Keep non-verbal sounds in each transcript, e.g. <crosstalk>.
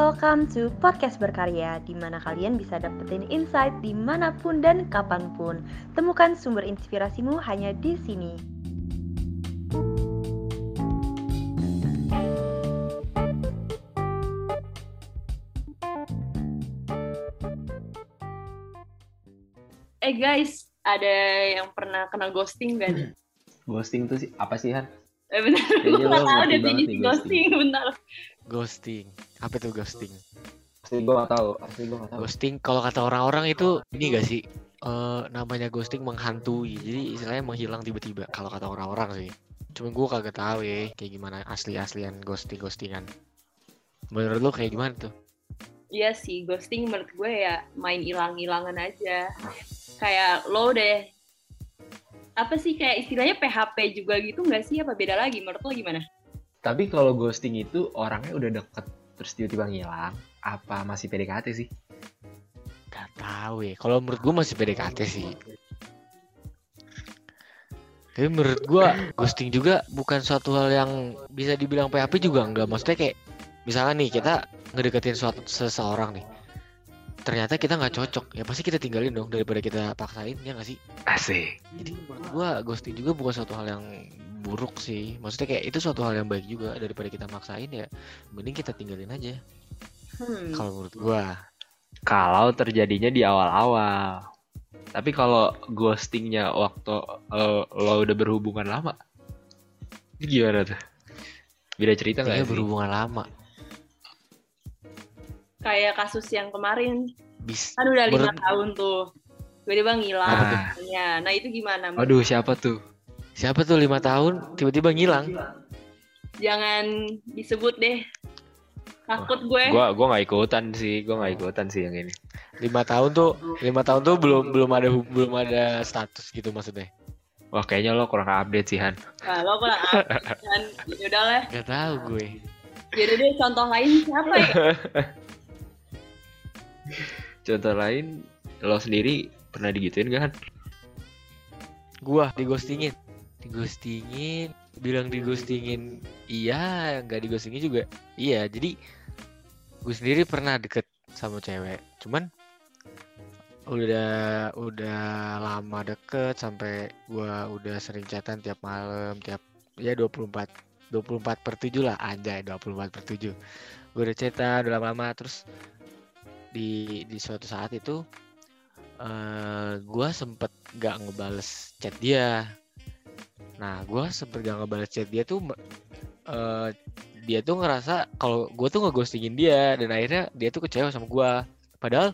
Welcome to Podcast Berkarya, di mana kalian bisa dapetin insight di mana pun dan kapan pun. Temukan sumber inspirasimu hanya di sini. Eh guys, ada yang pernah kena ghosting gak nih? Ghosting tuh sih apa sih Han? Eh Kayaknya gue gak tau definisi nih ghosting, <laughs> bentar. Ghosting. Apa itu ghosting? Asli gue gak tahu, asli gue gak tahu. Ghosting kalau kata orang-orang itu ini gak sih? Eh namanya ghosting menghantui. Jadi istilahnya menghilang tiba-tiba kalau kata orang-orang sih. Cuma gue kagak tahu ya kayak gimana asli-aslian ghosting-ghostingan. Menurut lo kayak gimana tuh? Iya sih, ghosting menurut gue ya main hilang-hilangan aja. Kayak lo deh, apa sih kayak istilahnya PHP juga gitu nggak sih? Apa beda lagi? Menurut lo gimana? Tapi kalau ghosting itu orangnya udah deket terus tiba-tiba ngilang, apa masih PDKT sih? Gak tahu ya. Kalau menurut gue masih PDKT sih. Tapi menurut gue ghosting juga bukan suatu hal yang bisa dibilang PHP juga enggak. Maksudnya kayak misalkan nih kita ngedeketin suatu seseorang nih. Ternyata kita nggak cocok, ya pasti kita tinggalin dong daripada kita paksain ya nggak sih? Asik. Jadi menurut gua ghosting juga bukan suatu hal yang buruk sih. Maksudnya kayak itu suatu hal yang baik juga daripada kita maksain ya. Mending kita tinggalin aja. Hmm. Kalau menurut gua. Kalau terjadinya di awal-awal. Tapi kalau ghostingnya waktu eh, lo udah berhubungan lama, ini gimana tuh? Beda cerita nggak sih? berhubungan lama. Kayak kasus yang kemarin, Bis. kan udah lima tahun tuh. Tiba-tiba ngilang. Katanya. Nah itu gimana? Waduh, siapa tuh? Siapa tuh lima tahun tiba-tiba ngilang? Jangan disebut deh. Takut gue. Gua gua nggak ikutan sih, gua nggak ikutan sih yang ini. Lima tahun tuh, lima tahun tuh belum belum ada belum ada status gitu maksudnya. Wah, kayaknya lo kurang update sih Han. Nah, lo kurang dan <laughs> yaudah lah. Gak tahu gue. Jadi deh contoh lain siapa ya? <laughs> Contoh lain, lo sendiri pernah digituin gak Han? Gua digostingin, digostingin, bilang digostingin iya, nggak digostingin juga iya. Jadi gue sendiri pernah deket sama cewek, cuman udah udah lama deket sampai gua udah sering chatan tiap malam, tiap ya 24 24 per 7 lah anjay 24 per 7 gue udah chatan udah lama-lama terus di di suatu saat itu eh gua sempet gak ngebales chat dia. Nah gua sempet gak ngebales chat dia tuh eh dia tuh ngerasa kalau gua tuh ngeghostingin dia dan akhirnya dia tuh kecewa sama gua. Padahal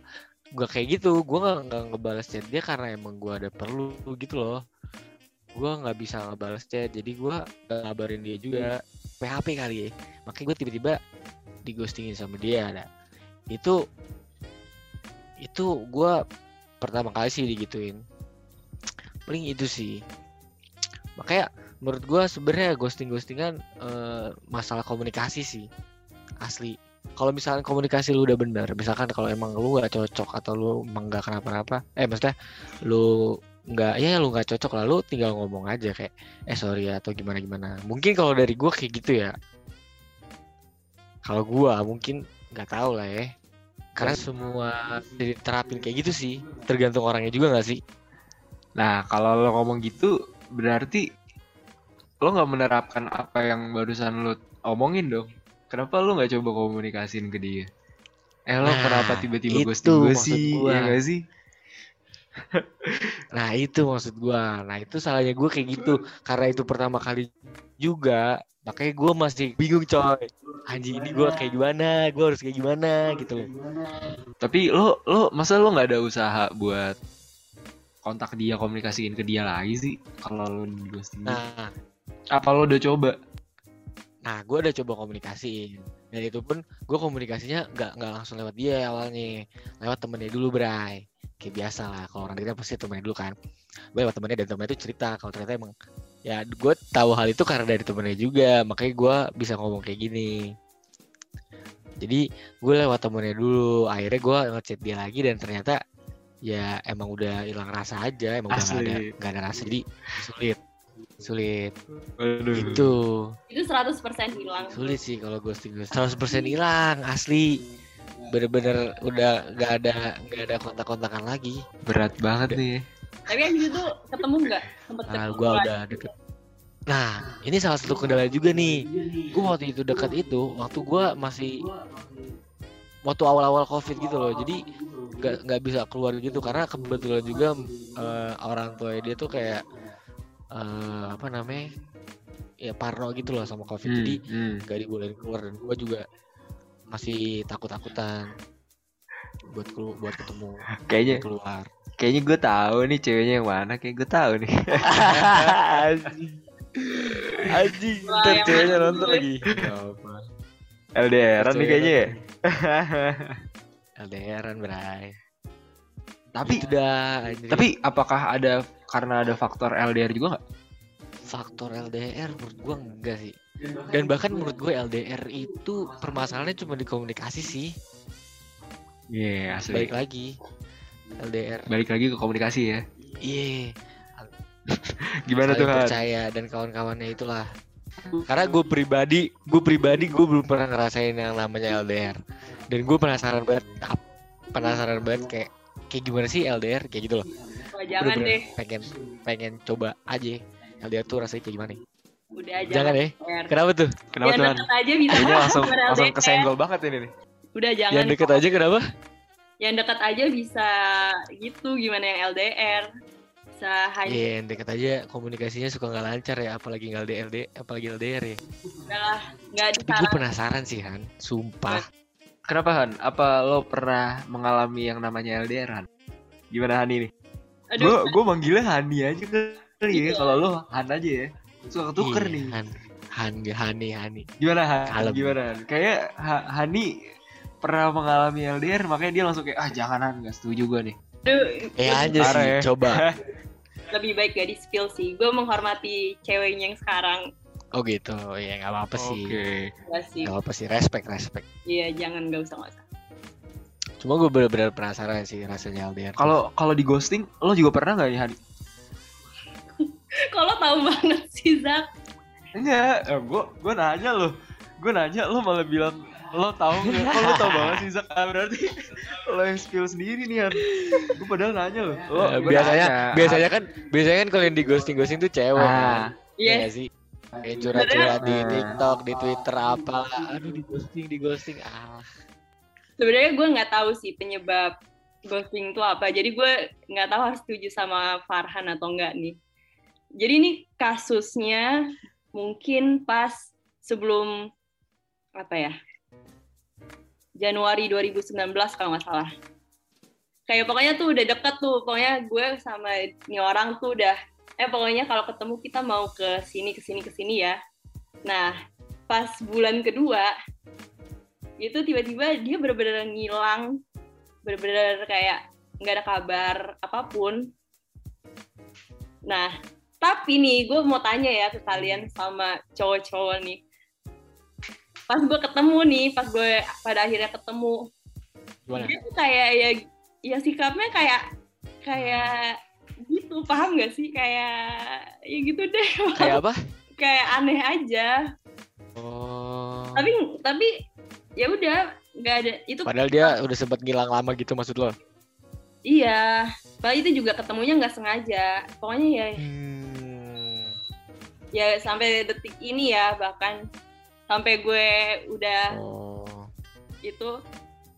gua kayak gitu gua nggak nggak ngebales chat dia karena emang gua ada perlu gitu loh. Gua nggak bisa ngebales chat jadi gak ngabarin dia juga. PHP kali ya makanya gue tiba-tiba digostingin sama dia nah itu itu gua pertama kali sih digituin. Paling itu sih. Makanya menurut gua sebenarnya ghosting ghostingan eh, masalah komunikasi sih asli. Kalau misalkan komunikasi lu udah bener misalkan kalau emang lu nggak cocok atau lu emang nggak kenapa-napa eh maksudnya lu nggak ya lu nggak cocok lalu tinggal ngomong aja kayak eh sorry ya atau gimana gimana mungkin kalau dari gua kayak gitu ya. Kalau gua mungkin nggak tahu lah ya karena semua diterapin kayak gitu sih tergantung orangnya juga nggak sih Nah, kalau lo ngomong gitu, berarti lo nggak menerapkan apa yang barusan lo omongin dong. Kenapa lo nggak coba komunikasiin ke dia? Eh lo Nah, kenapa tiba-tiba ghosting gue maksud sih? gua. Ya nggak sih? <laughs> Nah itu maksud gua. Nah itu salahnya gue kayak gitu. Karena itu pertama kali juga. Makanya gue masih bingung coy. Anjing ini gue kayak gimana? Gue harus kayak gimana gitu loh. Tapi lo lo masa lo nggak ada usaha buat kontak dia, komunikasiin ke dia lagi sih? Kalau lo di ghosting? Nah, Apa lo udah coba? nah gue udah coba komunikasiin. Dan itu pun gue komunikasinya nggak nggak langsung lewat dia awalnya. Lewat temennya dulu Bray. Kayak biasa lah. Kalau orang kita pasti temennya dulu kan. Gue lewat temennya dan temennya itu cerita. Kalau ternyata emang ya gue tahu hal itu karena dari temennya juga. Makanya gue bisa ngomong kayak gini. Jadi gue lewat temennya dulu. Akhirnya gue ngechat dia lagi dan ternyata ya emang udah hilang rasa aja. Emang udah nggak ada Asli. nggak ada rasa. Jadi sulit. sulit Waduh. itu Itu 100% hilang. sulit sih kalau ghosting ghosting 100% hilang asli bener-bener udah nggak ada nggak ada kontak-kontakan lagi Berat banget nih. Tapi yang gitu ketemu nggak? Sempet nah nggak? udah deket. Nah ini salah satu kendala juga nih. Gua waktu itu dekat itu waktu gua masih waktu awal-awal covid gitu loh. Jadi nggak nggak bisa keluar gitu. Karena kebetulan juga eh, orang tua dia tuh kayak eh, apa namanya ya parno gitu loh sama covid. Hmm, jadi hmm. nggak dibolehin keluar. Dan gua juga masih takut-takutan buat kelu buat ketemu Kayaknya keluar kayaknya gue tahu nih ceweknya yang mana. Kayak gue tahu nih. <laughs> Anjing. Ntar ceweknya nonton gue? lagi. Apa? LDRan nih kayaknya ya. LDRan, Bray. tapi Itu dah. anjing. tapi apakah ada karena ada faktor LDR juga nggak? faktor LDR menurut gua enggak sih. Dan bahkan menurut gue LDR itu permasalahannya cuma di komunikasi sih. Iya asli. Balik lagi. LDR. Balik lagi ke komunikasi ya. Iya. <laughs> Gimana saling tuh Han? percaya dan kawan-kawannya itulah. Karena gue pribadi, gue pribadi gue belum pernah ngerasain yang namanya LDR. Dan gue penasaran banget, penasaran banget kayak kayak gimana sih LDR kayak gitu loh. Jangan deh. pengen pengen coba aja LDR tuh rasanya kayak gimana Udah aja. jangan deh kenapa tuh Kenapa tuh aja bisa. Langsung langsung kesenggol banget ini nih. Udah jangan. yang deket aja kenapa Yang dekat aja bisa gitu gimana yang LDR. Bisa hanya Iya yang deket aja komunikasinya suka nggak lancar ya apalagi nggak LD apalagi LDR ya udahlah nggak tapi gue penasaran sih Han sumpah Kenapa Han? Apa lo pernah mengalami yang namanya LDR Han? Gimana Han ini? Aduh, Gue gue manggilnya Hani aja kali ya. Iya. Kalau lo Han aja ya. Suka ketuker Iya, nih. Han Han Hani Hani Gimana Han? Kalem. Gimana Han? Kayak Ha- Hani pernah mengalami LDR makanya dia langsung kayak ah jangan Han nggak setuju gue nih. aduh, eh aja sih ya. coba <laughs> lebih baik gak di spill sih. Gue menghormati ceweknya yang sekarang. oh gitu ya nggak apa-apa sih Oke. Gak sih. nggak apa-apa sih respect respect Iya jangan gak usah gak usah. cuma gue bener-bener penasaran sih rasanya LDR. Kalau kalau di ghosting lo juga pernah nggak nih? <laughs> Kalau tahu banget sih Zak. Enggak, eh, gue gue nanya lo, gue nanya lo malah bilang lo tahu nggak? Kok lo tau banget sih Zak? Berarti lo yang spill sendiri nih Han. Gue padahal nanya lo. lo gua biasanya nanya. biasanya kan biasanya kan kalau yang di ghosting ghosting tuh cewek Ah. kan Iya Iya. nggak sih kayak curhat-curhat di. TikTok di Twitter apalah aduh di ghosting di ghosting ah Sebenarnya gue nggak tahu sih penyebab ghosting itu apa. Jadi gue nggak tahu harus setuju sama Farhan atau enggak nih. Jadi ini kasusnya mungkin pas sebelum apa ya? Januari 2019 kalau nggak salah. Kayak pokoknya tuh udah deket tuh, pokoknya gue sama ini orang tuh udah, eh pokoknya kalau ketemu kita mau ke sini, ke sini, ke sini ya. Nah, pas bulan kedua, itu tiba-tiba dia bener-bener ngilang, bener-bener kayak nggak ada kabar apa pun. Nah, tapi nih gue mau tanya ya ke kalian sama cowok-cowok nih. Pas gue ketemu nih, pas gue pada akhirnya ketemu, gimana? Dia tuh kayak ya ya sikapnya kayak kayak gitu paham gak sih? Kayak ya gitu deh. <laughs> Kayak apa? Kayak aneh aja. Oh. Tapi tapi ya udah nggak ada itu padahal dia udah sempat ngilang lama gitu maksud lo? Iya padahal itu juga ketemunya nggak sengaja. Pokoknya ya hmm. ya sampai detik ini ya bahkan sampai gue udah oh itu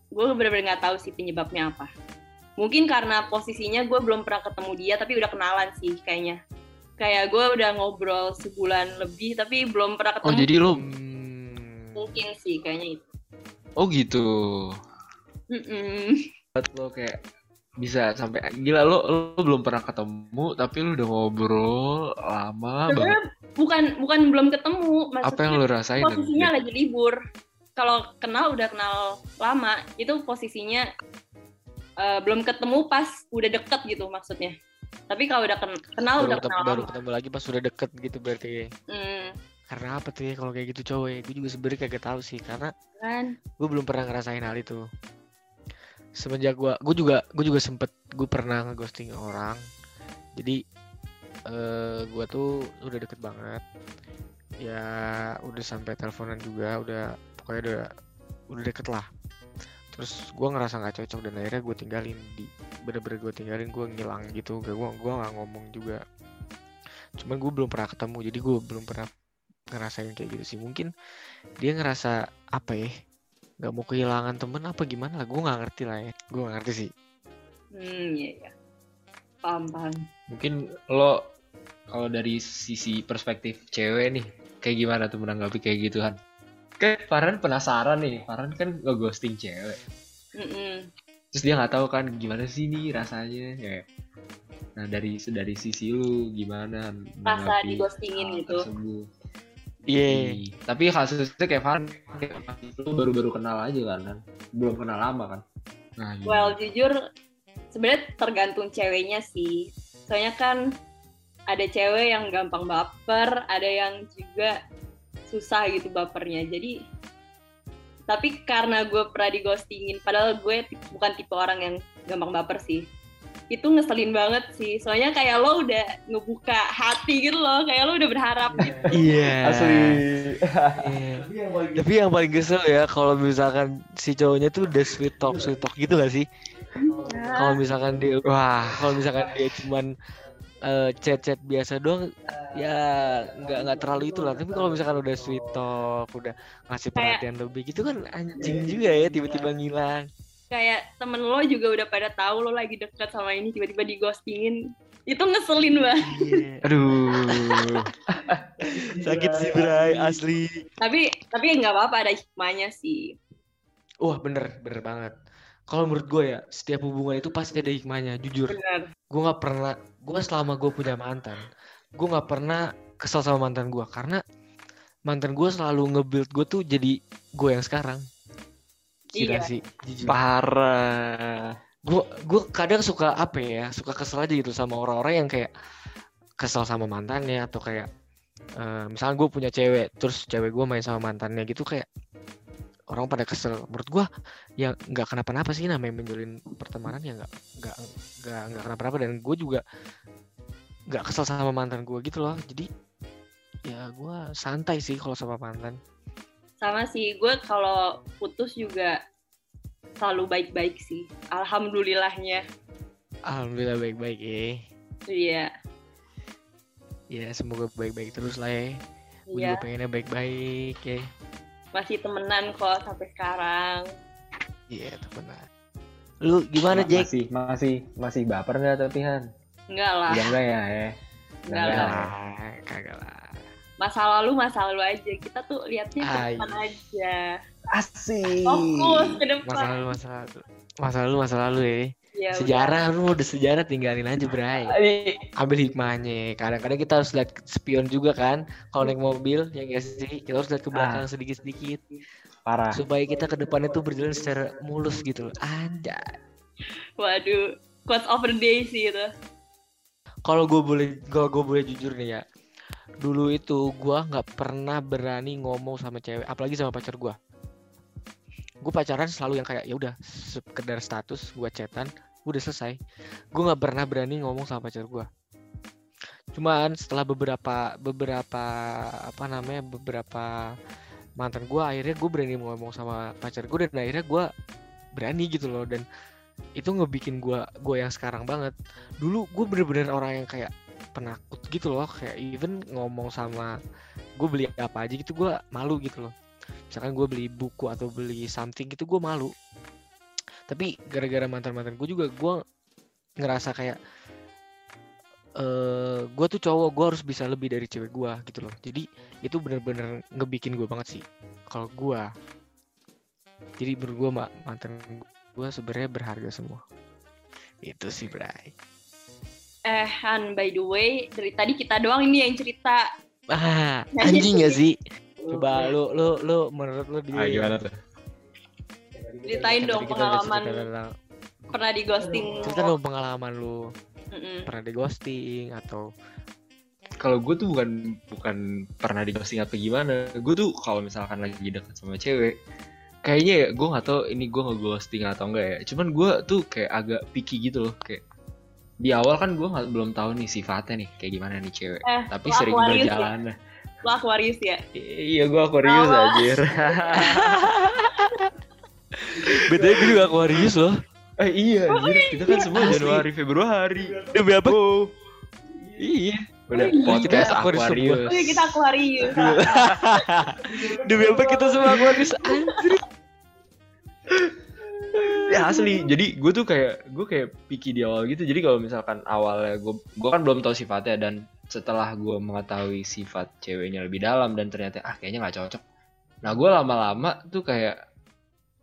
gue bener-bener nggak tahu sih penyebabnya apa mungkin karena posisinya gue belum pernah ketemu dia tapi udah kenalan sih kayaknya kayak gue udah ngobrol sebulan lebih tapi belum pernah Oh ketemu jadi lo, Hmm. mungkin sih kayaknya itu oh gitu. Mm-mm. Lo kayak bisa sampai gila lo lo belum pernah ketemu tapi lo udah ngobrol lama banget. Sebenarnya bukan bukan belum ketemu maksudnya Apa yang lo rasain? posisinya anjir? lagi libur. Kalau kenal udah kenal lama itu posisinya eh, belum ketemu pas udah deket gitu maksudnya. Tapi kalau udah ken- kenal baru, udah ketemu, kenal baru lama. ketemu lagi pas udah deket gitu berarti. Hmm, karena apa tuh ya kalau kayak gitu cowok ya gue juga sebenarnya kagak tahu sih karena kan? gue belum pernah ngerasain hal itu semenjak gue gue juga gue juga sempet gue pernah ngeghosting orang. Jadi eh gua tuh udah deket banget. Ya udah sampai teleponan juga udah pokoknya udah udah deket lah. Terus gua ngerasa nggak cocok dan akhirnya gue tinggalin di bener-bener gue tinggalin gue ngilang gitu. Gak gua gua nggak ngomong juga. Cuman gue belum pernah ketemu jadi gue belum pernah ngerasain kayak gitu sih. Mungkin dia ngerasa apa ya nggak mau kehilangan temen apa gimana lah gue nggak ngerti lah ya gue nggak ngerti sih Hmm, iya iya. Paham paham. Mungkin lo kalau dari sisi perspektif cewek nih, kayak gimana tuh menanggapi kayak gituan? Kan Farhan penasaran nih, Farhan kan nge-ghosting cewek. Mm-mm. Terus dia nggak tahu kan gimana sih nih rasanya ya. Nah dari dari sisi lu gimana Rasa menanggapi di-ghostingin hal gitu. tersebut? Iya Ih, Tapi kasusnya kayak Farhan, kayak lu baru-baru kenal aja kan, kan? belum kenal lama kan? Nah, gimana? Well, jujur sebenarnya tergantung ceweknya sih. Soalnya kan ada cewek yang gampang baper, ada yang juga susah gitu bapernya. Jadi tapi karena gue pernah di ghostingin, padahal gue bukan tipe orang yang gampang baper sih. Itu ngeselin banget sih. Soalnya kayak lo udah ngebuka hati gitu loh, kayak lo udah berharap gitu. iya Asli. Iya. tapi yang paling kesel ya kalau misalkan si cowoknya tuh udah sweet talk sweet talk gitu gak sih kalau misalkan dia Wah, kalau misalkan dia cuman eh, chat-chat biasa doang ya nggak nggak terlalu itu lah tapi kalau misalkan udah sweet talk udah ngasih Kayak- perhatian lebih gitu kan anjing juga ya tiba-tiba ngilang kayak temen lo juga udah pada tahu lo lagi deket sama ini tiba-tiba di ghostingin itu ngeselin banget. Iya. aduh. sakit sih Bray asli. Tapi tapi nggak apa-apa ada hikmahnya sih. Wah bener bener banget. Kalau menurut gue ya setiap hubungan itu pasti ada hikmahnya jujur. Benar gue nggak pernah gue selama gue punya mantan gue nggak pernah kesel sama mantan gue karena mantan gue selalu nge-build gue tuh jadi gue yang sekarang Gila Iya. sih. Parah. gue gue kadang suka apa ya suka kesel aja gitu sama orang-orang yang kayak kesel sama mantannya atau kayak eh, misalnya gue punya cewek terus cewek gue main sama mantannya gitu kayak orang pada kesel. Menurut gue ya nggak kenapa-napa sih namanya menjalin pertemanan ya nggak nggak nggak nggak kenapa-napa. Dan gue juga nggak kesel sama mantan gue gitu loh. Jadi ya gue santai sih kalau sama mantan sama sih gue kalau putus juga selalu baik-baik sih alhamdulillahnya alhamdulillah baik-baik ya iya ya semoga baik-baik terus lah ya gue iya juga pengennya baik-baik ya masih temenan kok sampai sekarang Iya temenan. Lu gimana Ma- Jack? Masih masih masih baper nggak tapi Han? enggak lah enggak ya? ya? enggak enggak lah Lah, kagak lah. Masa lalu masa lalu aja kita tuh liatnya ke depan aja Asik. fokus ke Masa depan lalu masa lalu. Masa lalu masa lalu ya. ya, Sejarah lu udah sejarah tinggalin aja Bray. Ay, Ambil hikmahnya. Kadang-kadang kita harus lihat spion juga kan. Kalau naik mobil ya guys sih. Kita harus lihat ke belakang sedikit-sedikit Parah. supaya kita ke depannya tuh berjalan secara mulus gitu loh. Anjay. waduh quotes of the day sih itu Kalau gue boleh kalau gue boleh jujur nih ya. Dulu itu gua nggak pernah berani ngomong sama cewek, apalagi sama pacar gua. Gue pacaran selalu yang kayak ya udah sekedar status gua chatan, udah selesai. Gue nggak pernah berani ngomong sama pacar gua. Cuman setelah beberapa beberapa apa namanya beberapa mantan gua akhirnya gue berani ngomong sama pacar gue dan akhirnya gua berani gitu loh dan itu ngebikin gua gue yang sekarang banget dulu gue bener-bener orang yang kayak penakut gitu loh kayak even ngomong sama gue beli apa aja gitu gue malu gitu loh. Misalkan gue beli buku atau beli something gitu gue malu. Tapi gara-gara mantan-mantan gue juga gue ngerasa kayak eh gue tuh cowok gue harus bisa lebih dari cewek gue gitu loh. Jadi itu bener-bener ngebikin gue banget sih kalau gue jadi menurut gue mantan gue sebenarnya berharga semua. Itu sih Bray eh Han by the way dari tadi kita doang ini yang cerita ah <laughs> anjing gak sih coba lu lu lu menurut lu dia Ah, gimana tuh? Ceritain dong pengalaman. cerita tentang- pernah di ghosting cerita dong pengalaman lu Mm-mm. pernah di ghosting atau Kalau gue tuh bukan bukan pernah di ghosting atau gimana. Gue tuh kalau misalkan lagi deket sama cewek, kayaknya ya gue nggak tahu ini gue nge-ghosting atau enggak ya. Cuman gue tuh kayak agak picky gitu loh, kayak di awal kan gue belum tahu nih sifatnya nih kayak gimana nih cewek Eh, tapi sering Aquarius ya? berjalan Lo Aquarius ya? I- iya gue Aquarius Oh. anjir <laughs> Bedanya gue juga Aquarius loh. eh iya anjir kita kan semua Asli. Januari Februari Demi apa? oh Iya. udah Oh, iya. podcast Aquarius semua. Aquarius Oh iya kita Aquarius. <laughs> Demi apa kita semua Aquarius? Anjir. <laughs> ya asli. Jadi gue tuh kayak gue kayak picky di awal gitu. Jadi kalau misalkan awalnya gue gue kan belum tahu sifatnya. Dan setelah gue mengetahui sifat ceweknya lebih dalam dan ternyata ah kayaknya nggak cocok. Nah gue lama-lama tuh kayak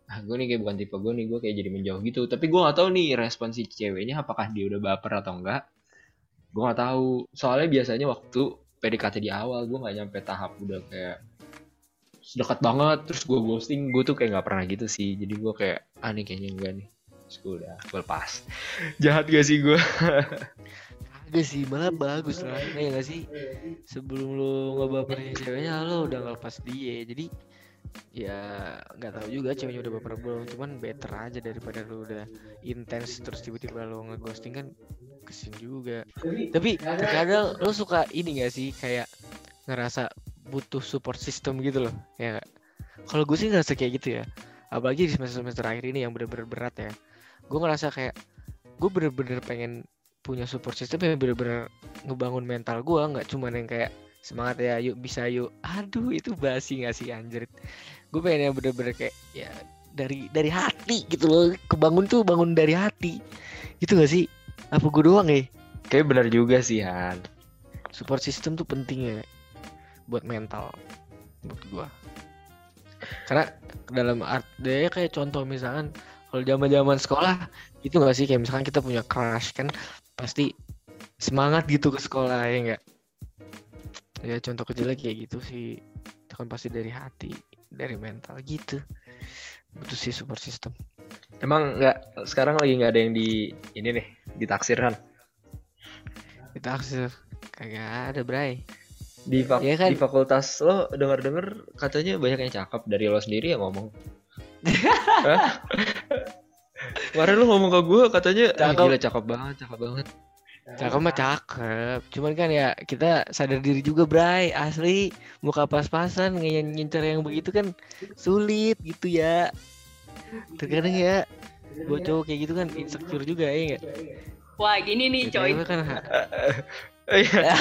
ah gue nih kayak bukan tipe gue nih. Gue kayak jadi menjauh gitu. Tapi gue nggak tahu nih respon si ceweknya apakah dia udah baper atau enggak gue nggak tahu. Soalnya biasanya waktu PDKT di awal gue nggak nyampe tahap udah kayak dekat banget terus gue ghosting gue tuh kayak nggak pernah gitu sih jadi gue kayak ah kayaknya enggak nih terus gue gue lepas <laughs> jahat gak sih gue Agak sih, malah bagus lah. Ya gak sih? Sebelum lu ngebaperin ceweknya, lo udah ngelepas dia. Jadi ya nggak tahu juga ceweknya udah baper belum. Cuman better aja daripada lu udah intens terus tiba-tiba lu ngeghosting kan kesin juga. Tapi terkadang lo suka ini gak sih kayak ngerasa butuh support system gitu loh. Ya nggak? Kalau gue sih ngerasa kayak gitu ya. Apalagi di semester-semester akhir ini yang bener-bener berat ya. Gue ngerasa kayak gue bener-bener pengen punya support system yang bener-bener ngebangun mental gue nggak cuman yang kayak semangat ya yuk bisa yuk aduh itu basi gak sih anjir gue pengen yang bener-bener kayak ya dari dari hati gitu loh kebangun tuh bangun dari hati gitu gak sih apa gue doang ya kayak benar juga sih Han support system tuh penting ya buat mental buat gua. Karena dalam art dia kayak contoh misalkan kalau zaman zaman sekolah itu gak sih? Kayak misalkan kita punya crush kan? Pasti semangat gitu ke sekolah ya enggak ya contoh kecilnya kayak gitu sih. Itu kan pasti dari hati dari mental gitu. Butuh sih support system emang nggak sekarang lagi nggak ada yang di ini nih ditaksir. Han kita aksir kagak ada bray di, fak- Iya kan? di fakultas lo denger-denger katanya banyak yang cakep dari lo sendiri yang ngomong <laughs> Hah? Kemarin lu ngomong ke gue katanya "Ah, Cakep. gila cakep banget, cakep banget. Cakep mah cakep, cuman kan ya kita sadar diri juga Bray, asli muka pas-pasan ngincer yang begitu kan sulit gitu ya. Terkadang ya buat cowok kayak gitu kan insecure juga ya nggak? Wah gini nih coy. Kan <laughs> ha- Iya. <laughs>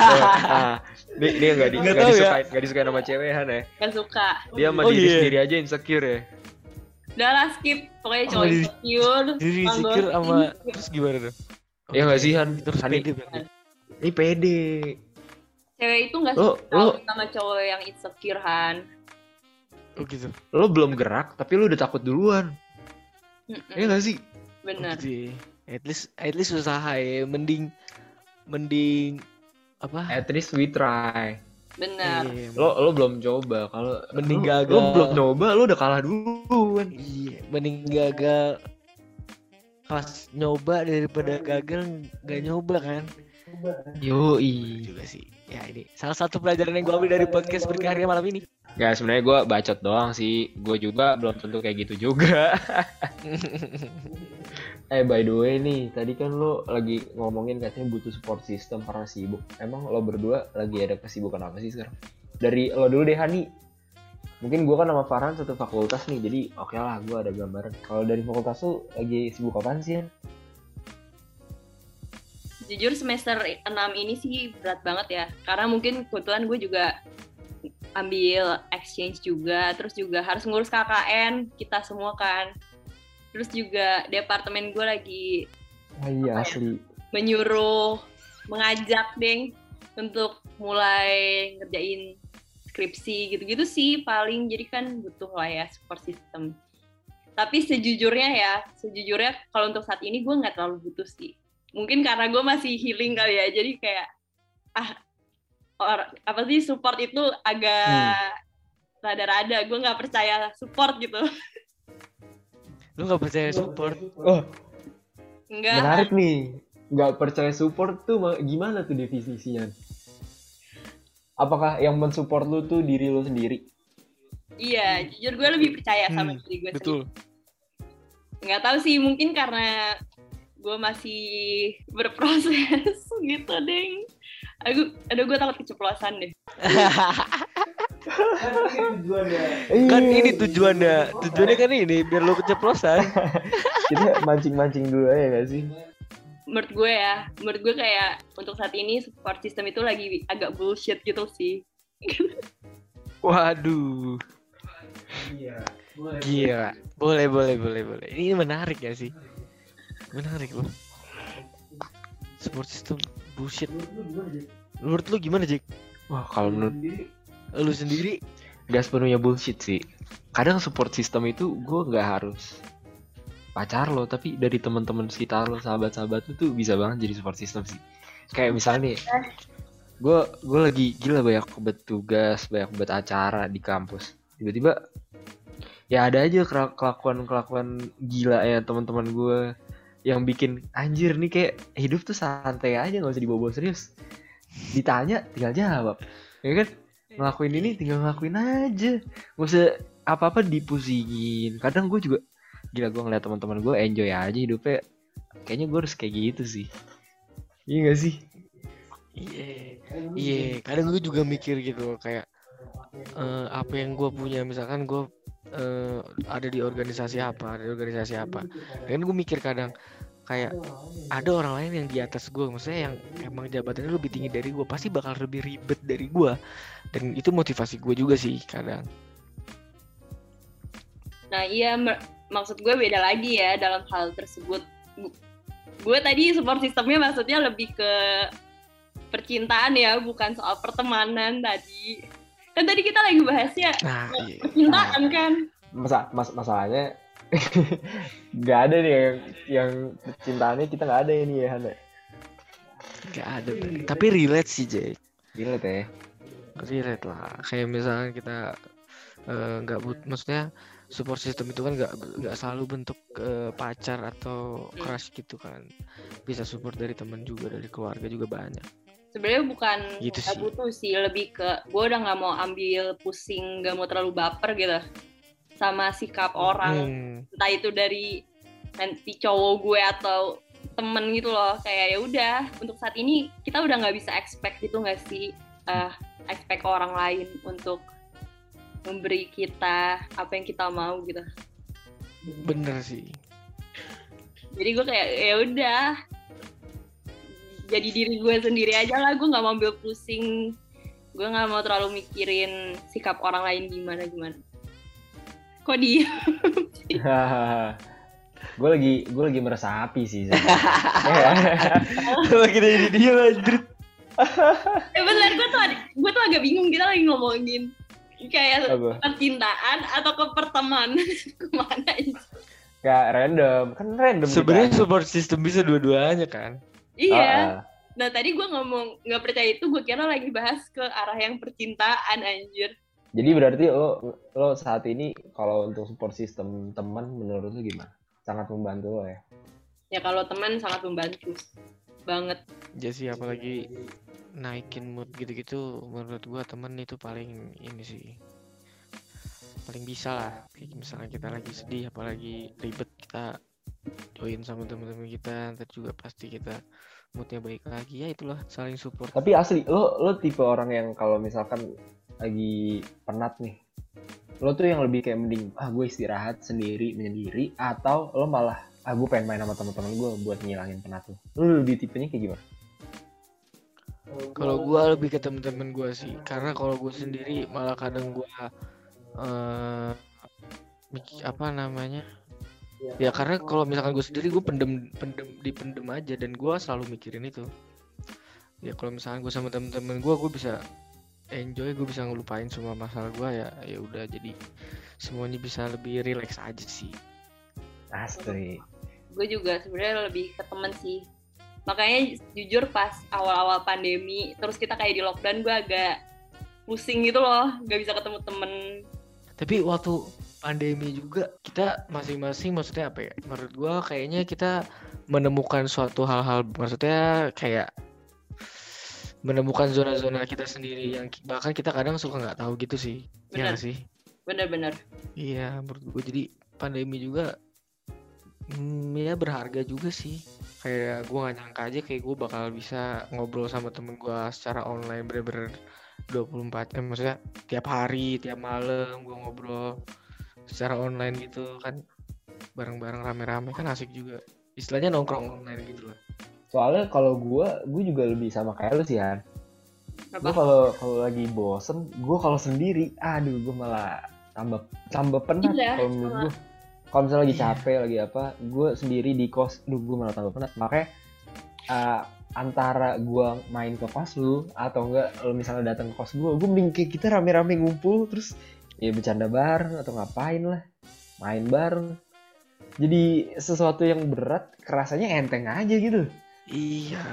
Ah, Ini ini nggak di, Nggak nggak tahu ya. disukain, nggak disukain sama cewek Han ya. Gak suka. Dia sama Oh, diri iya. sendiri aja insecure ya. Udah lah skip. Pokoknya Oh, cowok diri- insecure. diri insecure sama terus gimana tuh? Iya nggak sih, Han? Terus Hani. pede. Ini pede. Cewek itu gak Lo- suka lo- sama cowok yang insecure Han. Oh gitu. Lo belum gerak, tapi lo udah takut duluan. Iya nggak sih? Oh, Bener. gitu. ya. At least at least usaha ya, mending mending apa? At least we try. Bener. Iya, Lo lo belum coba. Kalau Mending lo- gagal. Lo belum nyoba, lo udah kalah duluan. Iya, mending gagal pas nyoba daripada gagal nggak nyoba kan? Yoi. Juga sih. Ya ini salah satu pelajaran yang gue ambil dari podcast berkarya malam ini. Gak sebenarnya gue bacot doang sih. Gue juga belum tentu kayak gitu juga. <laughs> eh by the way nih, tadi kan lo lagi ngomongin katanya butuh support system karena sibuk. Emang lo berdua lagi ada kesibukan apa sih sekarang? Dari lo dulu deh Hani. Mungkin gue kan sama Farhan satu fakultas nih, jadi oke lah gue ada gambaran. Kalau dari fakultas lo lagi sibuk apaan sih? Jujur semester 6 ini sih berat banget ya. Karena mungkin kebetulan gue juga ambil exchange juga. Terus juga harus ngurus KKN kita semua kan. Terus juga departemen gue lagi Ah, iya ya? asli. menyuruh, mengajak deng untuk mulai ngerjain skripsi gitu-gitu sih paling jadi kan butuh lah ya support system. Tapi sejujurnya ya, sejujurnya kalau untuk saat ini gue nggak terlalu butuh sih. Mungkin karena gue masih healing kali ya, jadi kayak ah or, apa sih support itu agak rada-rada, gue nggak percaya support gitu. <laughs> Lu nggak percaya support? Oh, Enggak, menarik nih. Gak percaya support tuh ma- gimana tuh definisinya? Apakah yang mensupport lu tuh diri lu sendiri? iya, jujur gue lebih percaya sama Hmm, diri gue sendiri. Betul. nggak tahu sih mungkin karena gue masih berproses <laughs> gitu deng aku ada gue takut keceplosan deh <laughs> kan ini tujuannya. Tujuannya kan ini biar lo keceplosan. <laughs> Kita mancing-mancing dulu aja gak sih? Menurut gue ya menurut gue kayak untuk saat ini support system itu lagi agak bullshit gitu sih. Waduh. Gila. Boleh boleh boleh boleh. Ini menarik ya sih. Menarik loh. Support system bullshit. Menurut lu gimana Jack wah kalau menurut lu sendiri gak sepenuhnya bullshit sih. Kadang support system itu gue nggak harus pacar lo tapi dari teman-teman sekitar lo sahabat-sahabat lo tuh bisa banget jadi support system sih. Kayak misalnya nih gue gue lagi gila banyak buat tugas banyak buat acara di kampus. Tiba-tiba ya ada aja kelakuan kelakuan gila ya teman-teman gue yang bikin anjir nih kayak hidup tuh santai aja nggak usah dibawa serius. Ditanya tinggal jawab. Ya kan ngelakuin ini tinggal ngelakuin aja. Nggak usah apa-apa dipusingin kadang gue juga gila gue ngeliat teman-teman gue enjoy aja hidupnya. Kayaknya gue harus kayak gitu sih. Iya gak sih? Iya iya. Kadang gue juga mikir gitu kayak uh, apa yang gue punya. Misalkan gue uh, ada di organisasi apa ada di organisasi apa. Dan gue mikir kadang kayak ada orang lain yang di atas gue maksudnya yang emang jabatannya lebih tinggi dari gue pasti bakal lebih ribet dari gue dan itu motivasi gue juga sih kadang. Nah iya maksud gue beda lagi ya dalam hal tersebut. Gue tadi support sistemnya maksudnya lebih ke percintaan ya bukan soal pertemanan tadi. Kan tadi kita lagi bahasnya nah, iya. percintaan nah. kan? Masa mas masalahnya <laughs> nggak ada nih yang yang cintaannya kita nggak ada ini ya Hana. Nggak ada tapi relate sih Jay relate ya? Relate lah. Kayak misalnya kita eh, nggak uh, but maksudnya support system itu kan nggak nggak selalu bentuk uh, pacar atau crush gitu kan. Bisa support dari teman juga dari keluarga juga banyak. Sebenarnya bukan gitu sih. butuh sih. Lebih ke gue udah nggak mau ambil pusing nggak mau terlalu baper gitu sama sikap orang. Hmm. entah itu dari nanti cowok gue atau temen gitu loh. Kayak ya udah untuk saat ini kita udah nggak bisa expect gitu nggak sih? Uh, expect orang lain untuk memberi kita apa yang kita mau gitu. Bener sih. Jadi gue kayak ya udah jadi diri gue sendiri aja lah gue nggak mau ambil pusing. Gue nggak mau terlalu mikirin sikap orang lain gimana gimana Kok <laughs> <laughs> dia? gue lagi gue lagi meresapi sih. lagi dari dia lanjut. eh benar gue tuh gue tuh agak bingung kita lagi ngomongin kayak Apa? percintaan atau ke pertemanan <laughs> ke mana aja. Gak random kan random. Sebenarnya support system bisa dua-duanya kan. Iya. Uh, uh. Nah tadi gue ngomong nggak percaya itu gue kira lagi bahas ke arah yang percintaan anjir. Jadi berarti lo lo saat ini kalau untuk support system teman menurut lo gimana? Sangat membantu lo ya? Ya kalau teman sangat membantu banget. Ya sih apalagi naikin mood gitu-gitu menurut gua temen itu paling ini sih paling bisa lah kayak misalnya kita lagi sedih apalagi ribet kita join sama teman-teman kita nanti juga pasti kita moodnya baik lagi ya itulah saling support tapi asli lo lo tipe orang yang kalau misalkan lagi penat nih. Lo tuh yang lebih kayak mending ah gue istirahat sendiri menyendiri atau lo malah ah gue pengen main sama teman-teman gue buat ngilangin penat lo. Lo lebih tipenya kayak gimana? Kalau gue lebih ke temen-temen gue sih. Karena kalau gue sendiri malah kadang gue uh, apa namanya? Ya karena kalau misalkan gue sendiri gue pendem pendem dipendem aja. Dan gue selalu mikirin itu. Ya kalau misalkan gue sama temen-temen gue gue bisa enjoy gue bisa ngelupain semua masalah gue ya ya udah jadi semuanya bisa lebih relax aja sih. Asli. Gue juga sebenarnya lebih ke temen sih. Makanya jujur pas awal-awal pandemi terus kita kayak di lockdown gue agak pusing gitu loh gak bisa ketemu temen. Tapi waktu pandemi juga kita masing-masing maksudnya apa ya menurut gue kayaknya kita menemukan suatu hal-hal maksudnya kayak menemukan zona-zona kita sendiri yang bahkan kita kadang suka nggak tahu gitu sih. Bener. ya sih? Bener-bener iya menurut gue jadi pandemi juga hmm, ya berharga juga sih. Kayak gue gak nyangka aja kayak gue bakal bisa ngobrol sama temen gue secara online bener-bener 24 eh maksudnya tiap hari tiap malam gue ngobrol secara online gitu kan. Bareng-bareng rame-rame kan asik juga. Istilahnya nongkrong online gitu lah Soalnya kalau gue, gue juga lebih sama kayak lu sih Han. Gue kalau kalau lagi bosen, gue kalau sendiri, aduh gue malah tambah tambah penat Iya, kalau menurut gue. Kalau misalnya lagi Iya. capek lagi apa, gue sendiri di kos, duh gue malah tambah penat. Makanya eh, antara gue main ke kos lu atau enggak lu misalnya datang ke kos gue, gue mending kayak kita rame-rame ngumpul terus ya bercanda bareng atau ngapain lah, main bareng. Jadi sesuatu yang berat kerasanya enteng aja gitu. Iya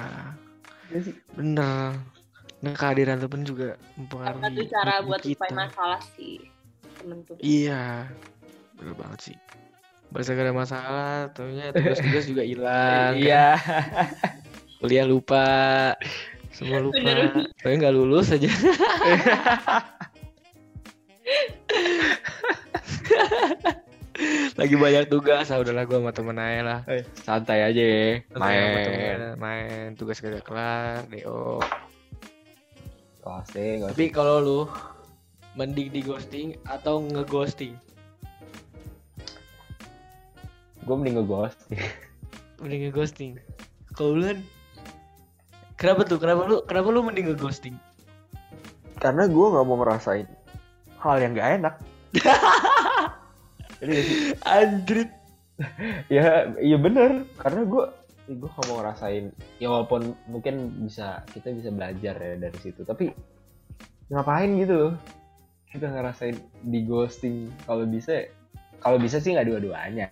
Iya bener nah kehadiran temen juga mempengaruhi satu cara buat kita. lupain masalah sih temen tuh. Iya, bener banget sih. Ada masalah, tentunya tugas-tugas juga hilang. kan. Iya. Kuliah lupa, semua lupa. Bener. Tapi nggak lulus aja. <laughs> Lagi banyak tugas, ah udahlah gua sama temen aja lah. Santai aja ya, main. temen, main tugas kagak kelar, DO. Ghosting, ghosting. Tapi kalau lu mending di ghosting atau ngeghosting? Gue mending nge-ghosting. Mending ngeghosting. Kalau lu kan Kenapa tuh? Kenapa lu kenapa lu mending ngeghosting? Karena gue nggak mau ngerasain hal yang gak enak. <laughs> Anjrit. <laughs> ya, iya bener. Karena gue gue gak mau ngerasain. Ya walaupun mungkin bisa kita bisa belajar ya dari situ. Tapi ngapain gitu loh? Kita ngerasain di ghosting. Kalau bisa, kalau bisa sih nggak dua-duanya.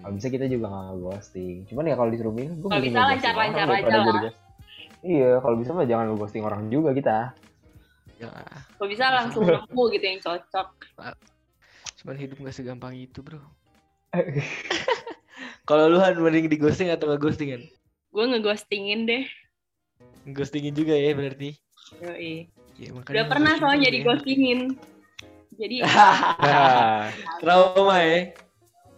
Kalau bisa kita juga nggak nge-ghosting. Cuman ya kalau disuruh milih, gue Kalau bisa lancar-lancar aja lah. Iya, kalau bisa mah jangan nge-ghosting orang juga kita. Ya, Kalau bisa langsung <laughs> nemu gitu yang cocok. Cuman hidup gak segampang itu, Bro. <laughs> Kalau lu Han mending di ghosting atau nggak ghosting kan? Gue ngeghostingin deh. Ghostingin juga ya berarti. Yoi. Ya, makanya Udah pernah soalnya di ya. ghostingin. Jadi <laughs> Trauma ya.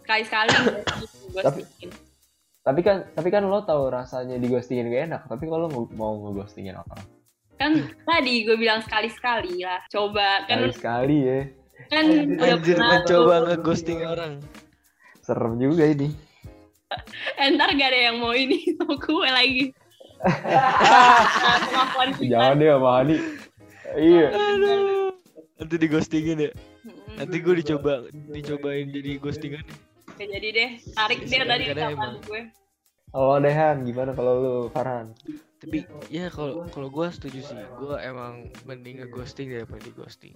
sekali-sekali <laughs> ghostingin. tapi kan tapi kan lo tahu rasanya di ghostingin gak enak. Tapi kalau nge- mau nge-ghostingin orang Kan tadi gue bilang sekali-sekali lah. Coba kan sekali sekali ya, kan udah Anjir pernah mencoba tuh. nge-ghosting orang. serem juga ini. Eh, ntar gak ada yang mau ini <laughs> sama gue lagi. <laughs> Kemampuan kita. Jangan deh sama Hani. Iya. Nanti di ghostingin ya. Nanti gue dicoba dicobain jadi ghostingan. Oke, jadi deh. Tarik deh tadi kapan gue. Halo Dehan, gimana kalau lu Farhan? Tapi ya kalau kalau gue setuju sih. Gue emang mending nge-ghosting daripada di ghosting.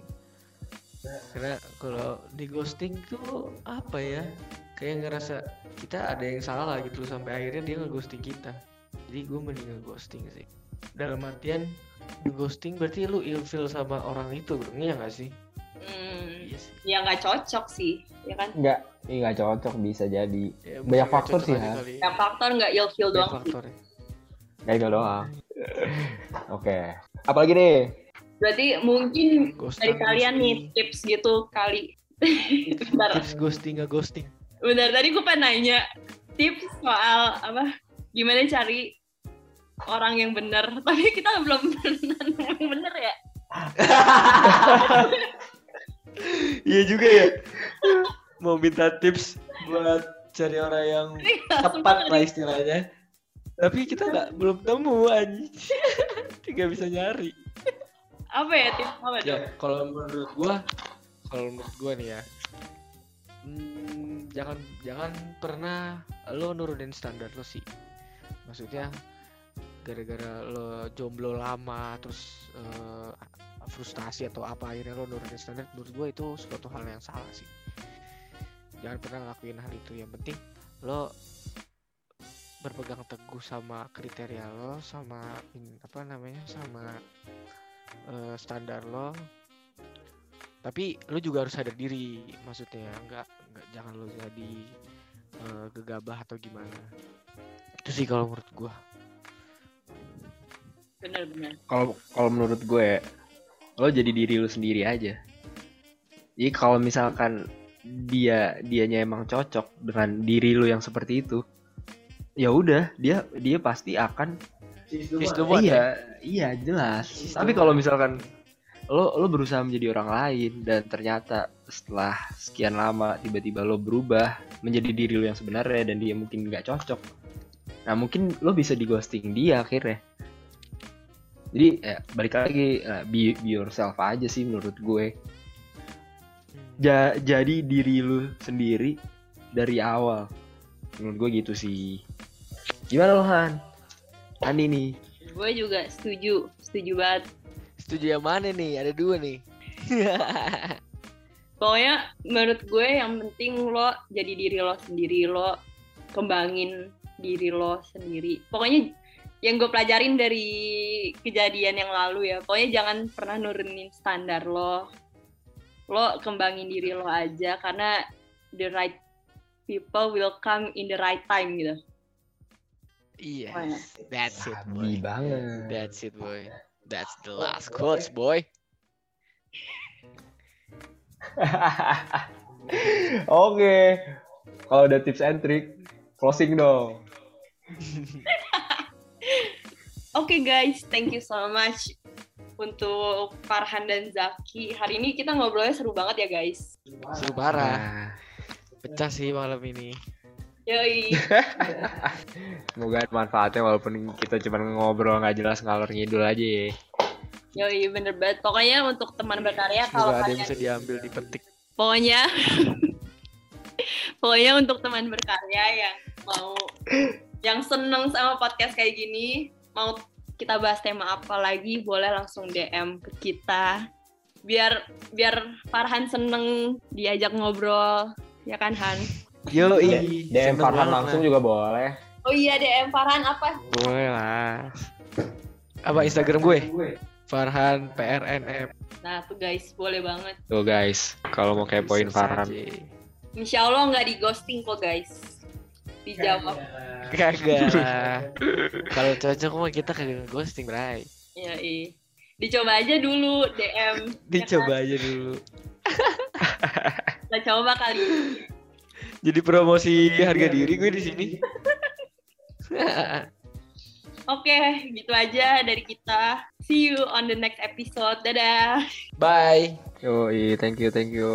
Karena kalau di ghosting tuh apa ya? Kayak ngerasa kita ada yang salah lah gitu sampai akhirnya dia nge-ghosting kita. Jadi gue mending nge-ghosting sih. Dalam artian nge-ghosting berarti lu ilfil sama orang itu, bro. Iya gak sih? Hmm, Iya sih. ya nggak cocok sih, ya kan? Enggak, ini nggak cocok bisa jadi. Ya, Banyak faktor sih, kali. Yang faktor nggak ilfeel Banyak doang sih. faktornya. Kayak itu doang. <laughs> Oke. Apalagi nih? Berarti mungkin Ghosting, dari kalian nih ghosting. tips gitu kali. <laughs> Bentar, Tips ghosting nggak ghosting. bentar tadi gue pengen nanya tips soal apa? Gimana cari orang yang benar? <laughs> Tapi kita belum pernah yang benar ya. <laughs> Iya juga ya. Mau minta tips buat cari orang yang tepat lah istilahnya. Tapi kita nggak belum temu anjing. Tidak bisa nyari. Apa ya tips apa Ya, kalau menurut gua, kalau menurut gua nih ya, hmm, jangan jangan pernah lo nurunin standar lo sih. Maksudnya gara-gara lo jomblo lama terus eh, frustasi atau apa akhirnya lo nurunin standar menurut gua itu suatu hal yang salah sih. Jangan pernah ngelakuin hal itu. Yang penting lo berpegang teguh sama kriteria lo sama apa namanya sama eh, standar lo tapi lo juga harus sadar diri maksudnya nggak nggak jangan lo jadi eh, gegabah atau gimana itu sih kalau menurut gua Bener-bener. Kalau kalau menurut gue, lo jadi diri lo sendiri aja. Jadi kalau misalkan dia dianya emang cocok dengan diri lo yang seperti itu, ya udah dia dia pasti akan He's the one, iya iya jelas. Tapi kalau misalkan lo lo berusaha menjadi orang lain dan ternyata setelah sekian lama tiba-tiba lo berubah menjadi diri lo yang sebenarnya dan dia mungkin nggak cocok nah mungkin lo bisa di ghosting dia akhirnya. Jadi ya, balik lagi eh, be, be yourself aja sih menurut gue. Ja, jadi diri lu sendiri dari awal. Menurut gue gitu sih. Gimana lo Han Andi nih Gue juga setuju, setuju banget. Setuju yang mana nih? Ada dua nih. <laughs> Pokoknya menurut gue yang penting lo jadi diri lo sendiri, lo kembangin diri lo sendiri. Pokoknya yang gue pelajarin dari kejadian yang lalu ya, pokoknya jangan pernah nurunin standar lo. Lo kembangin diri lo aja karena the right people will come in the right time gitu. Ya. That's it, Sabi boy. banget That's it, boy. That's the last quotes, boy. <laughs> Oke. Kalau udah tips and trick, closing dong. <laughs> Oke guys, thank you so much untuk Farhan dan Zaki. Hari ini kita ngobrolnya seru banget ya guys. Seru parah. Nah, Pecah sih malam ini. Yoi. <laughs> semoga ada manfaatnya walaupun kita cuma ngobrol nggak jelas ngalor ngidul aja ya. Yoi, bener banget. Pokoknya untuk teman berkarya kalau ada yang kalian bisa diambil dipetik. pokoknya <laughs> pokoknya untuk teman berkarya yang mau yang seneng sama podcast kayak gini mau kita bahas tema apa lagi boleh langsung DM ke kita biar biar Farhan seneng diajak ngobrol ya kan Han Yo, DM Farhan langsung juga boleh. oh iya DM Farhan apa Boleh lah. Apa Instagram gue? Farhan PRNM. nah tuh guys boleh banget Tuh guys, kalau mau kepoin Bisa Farhan. Insya Allah nggak di ghosting kok guys dijawab Kagak. <laughs> Kalau cocok mah kita kagak ghosting, Bray. ya iya dicoba aja dulu DM Dicoba aja dulu. kita coba kali Jadi promosi harga diri gue di sini. <laughs> Oke, gitu aja dari kita. See you on the next episode. Dadah. Bye. Yoi, thank you, thank you.